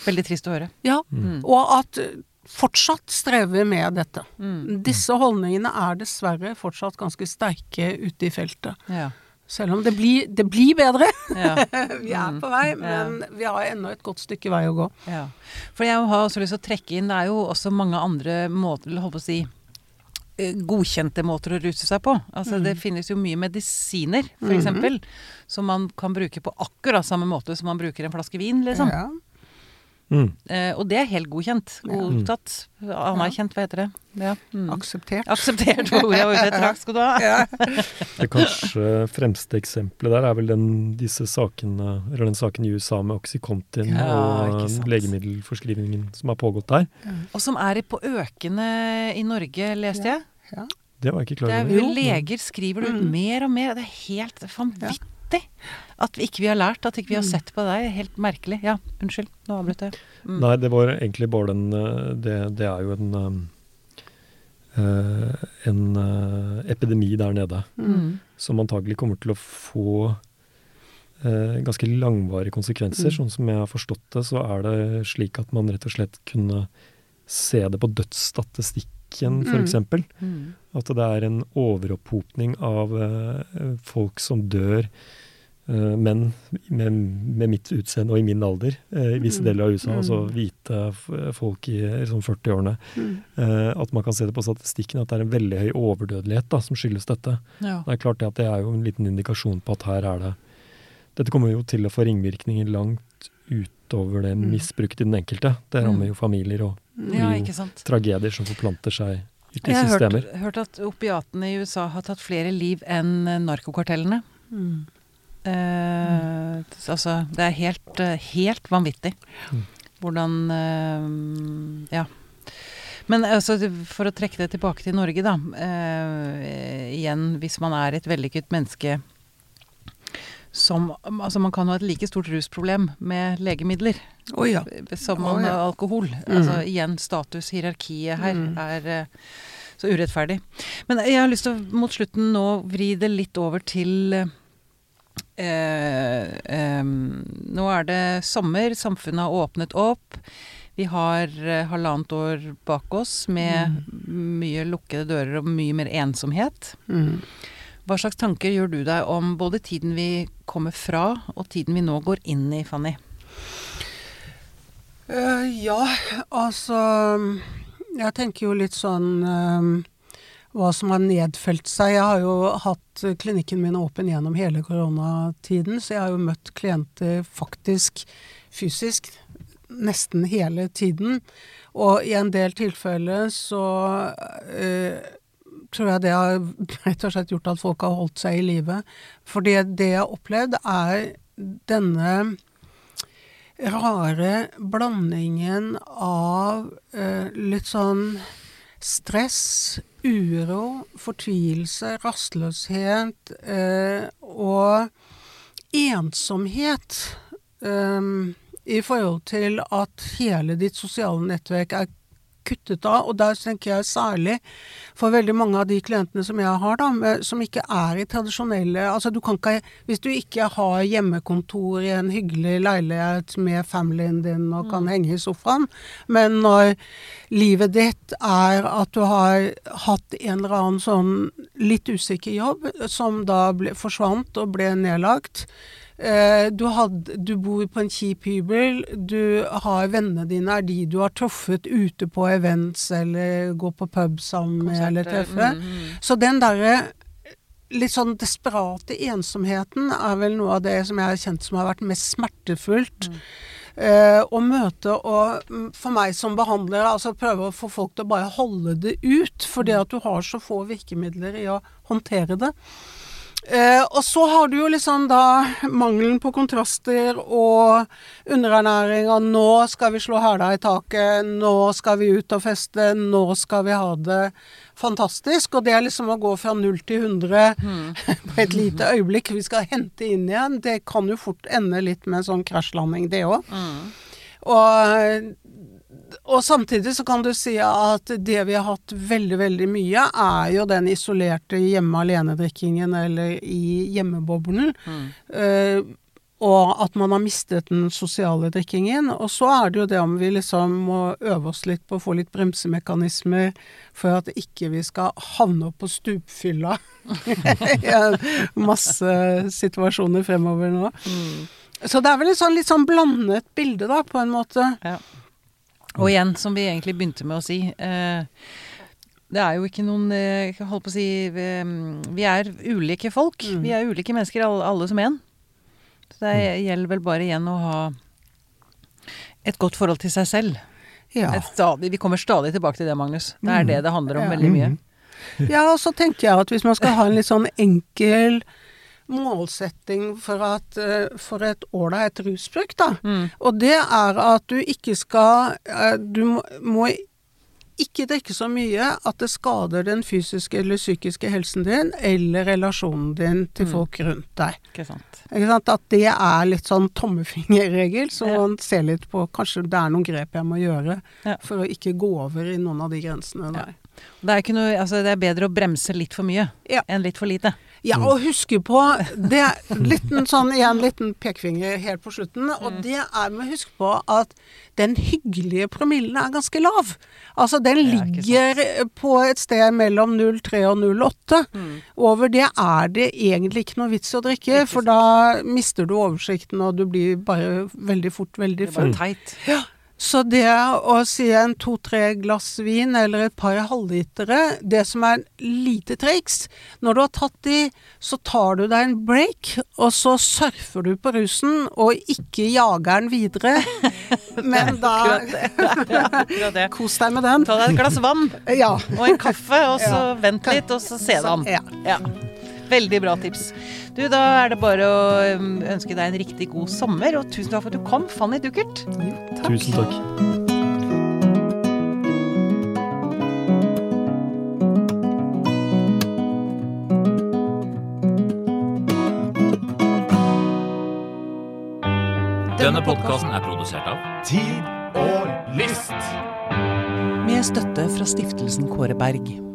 Veldig trist å høre. Ja, mm. og at fortsatt strever med dette. Mm. Disse holdningene er dessverre fortsatt ganske sterke ute i feltet. Ja. Selv om det blir, det blir bedre. Ja. vi er mm. på vei, men ja. vi har ennå et godt stykke vei å gå. Ja. For jeg har også lyst til å trekke inn Det er jo også mange andre måter, eller holdt på å si eh, godkjente måter å ruse seg på. Altså mm. Det finnes jo mye medisiner, f.eks., mm -hmm. som man kan bruke på akkurat samme måte som man bruker en flaske vin, liksom. Ja. Mm. Eh, og det er helt godkjent. Godtatt. Anerkjent, hva heter det? Ja. Mm. Akseptert. Akseptert var ordet jeg var ute etter. Takk skal du ha. det kanskje fremste eksempelet der er vel den, disse sakene, eller den saken i USA med Oxycontin ja, og legemiddelforskrivningen som har pågått der. Og som er på økende i Norge, leste jeg. Ja. Det var jeg ikke klar over. Leger skriver det ut mm. mer og mer. Det er helt vanvittig vanvittig at vi ikke vi har lært, at ikke vi har mm. sett på deg. Helt merkelig. Ja, unnskyld, nå avbrøt jeg. Mm. Nei, det var egentlig bare den eh, Det, det er jo en uh, en uh, epidemi der nede mm. som antagelig kommer til å få uh, ganske langvarige konsekvenser. Mm. Sånn som jeg har forstått det, så er det slik at man rett og slett kunne se det på dødsstatistikken, f.eks. Mm. mm. At det er en overopphopning av folk som dør Uh, men med, med, mitt utseende og i min alder, uh, i visse mm. deler av USA, altså mm. altså hvite folk i sånn 40-årene, mm. uh, at man kan se det på statistikken at det er en veldig høy overdødelighet da, som skyldes dette. Ja. Det er klart det at det er jo en liten indikasjon på at her er det Dette kommer jo til å få ringvirkninger langt utover det mm. misbruket i den enkelte. Det rammer mm. jo familier og ja, tragedier som forplanter seg i systemer. Jeg har hørt, hørt at opiatene i USA har tatt flere liv enn narkokartellene. Mm. Eh, altså, det er helt, eh, helt vanvittig mm. hvordan eh, Ja. Men altså, for å trekke det tilbake til Norge, da. Eh, igjen, hvis man er et vellykket menneske som Altså, man kan ha et like stort rusproblem med legemidler oh, ja. som man oh, ja. alkohol. Mm. Altså igjen, statushierarkiet her mm. er eh, så urettferdig. Men jeg har lyst til å mot slutten nå vri det litt over til Eh, eh, nå er det sommer, samfunnet har åpnet opp. Vi har eh, halvannet år bak oss med mm. mye lukkede dører og mye mer ensomhet. Mm. Hva slags tanker gjør du deg om både tiden vi kommer fra, og tiden vi nå går inn i, Fanny? Uh, ja, altså Jeg tenker jo litt sånn uh, hva som har nedfelt seg. Jeg har jo hatt klinikken min åpen gjennom hele koronatiden, så jeg har jo møtt klienter faktisk fysisk nesten hele tiden. Og i en del tilfeller så uh, tror jeg det har rett og slett gjort at folk har holdt seg i live. For det jeg har opplevd, er denne rare blandingen av eh, litt sånn stress, uro, fortvilelse, rastløshet eh, og ensomhet eh, i forhold til at hele ditt sosiale nettverk er kuttet av. Og der tenker jeg særlig for veldig mange av de klientene som jeg har, da, med, som ikke er i tradisjonelle Altså du kan ikke Hvis du ikke har hjemmekontor i en hyggelig leilighet med familien din og kan mm. henge i sofaen, men når livet ditt er at du har hatt en eller annen sånn litt usikker jobb som da ble, forsvant og ble nedlagt, du, had, du, bor på en kjip hybel. Du har Vennene dine er de du har truffet ute på events eller går på pub sammen med eller treffe Mm, mm. Så den derre litt sånn desperate ensomheten er vel noe av det som jeg har kjent som har vært mest smertefullt. Mm. Eh, å møte og mm, for meg som behandler, altså prøve å få folk til å bare holde det ut. Fordi mm. at du har så få virkemidler i å håndtere det. Eh, og så har du jo liksom da mangelen på kontraster og underernæring, og nå skal vi slå hæla i taket, nå skal vi ut og feste, nå skal vi ha det fantastisk. Og det er liksom å gå fra null til 100 mm. på et lite øyeblikk. Vi skal hente inn igjen. Det kan jo fort ende litt med en sånn krasjlanding, det òg. Mm. Og og samtidig så kan du si at det vi har hatt veldig, veldig mye, er jo den isolerte hjemme alene-drikkingen eller i hjemmeboblen. Mm. Uh, og at man har mistet den sosiale drikkingen. Og så er det jo det om vi liksom må øve oss litt på å få litt bremsemekanismer for at ikke vi skal havne opp på stupfylla i masse situasjoner fremover nå. Mm. Så det er vel et sånn litt sånn blandet bilde, da, på en måte. Ja. Og igjen, som vi egentlig begynte med å si eh, det er jo ikke noen eh, holdt på å si vi, vi er ulike folk. Mm. Vi er ulike mennesker, alle, alle som én. Så det mm. gjelder vel bare igjen å ha et godt forhold til seg selv. Ja. Stadig, vi kommer stadig tilbake til det, Magnus. Det er mm. det det handler om ja. veldig mye. Ja, og så tenker jeg at hvis man skal ha en litt sånn enkel målsetting for, at, eh, for et ålreit rusbruk, da. Mm. Og det er at du ikke skal eh, Du må, må ikke drikke så mye at det skader den fysiske eller psykiske helsen din, eller relasjonen din til mm. folk rundt deg. Ikke sant. Ikke sant? At det er litt sånn tommefingerregel, så ja. man ser litt på Kanskje det er noen grep jeg må gjøre ja. for å ikke gå over i noen av de grensene der. Ja. Det er, noe, altså det er bedre å bremse litt for mye enn litt for lite. Ja, og huske på det liten sånn, igjen liten pekefinger helt på slutten. Og mm. det er med å huske på at den hyggelige promillen er ganske lav. Altså den ligger på et sted mellom 0,3 og 0,8. Mm. Over det er det egentlig ikke noe vits å drikke, for da mister du oversikten, og du blir bare veldig fort veldig full. Det er bare teit. Ja. Så det å si en to-tre glass vin eller et par halvlitere, det som er lite triks Når du har tatt de, så tar du deg en break, og så surfer du på rusen, og ikke jager den videre. Men da Kos deg med den. Ta deg et glass vann ja. og en kaffe, og så ja. vent litt, og så se deg om. Ja. Ja. Veldig bra tips. Du, da er det bare å um, ønske deg en riktig god sommer, og tusen takk for at du kom, Fanny Duckert. Jo, takk. Tusen takk. Denne podkasten er produsert av Tid og List. Med støtte fra stiftelsen Kåre Berg.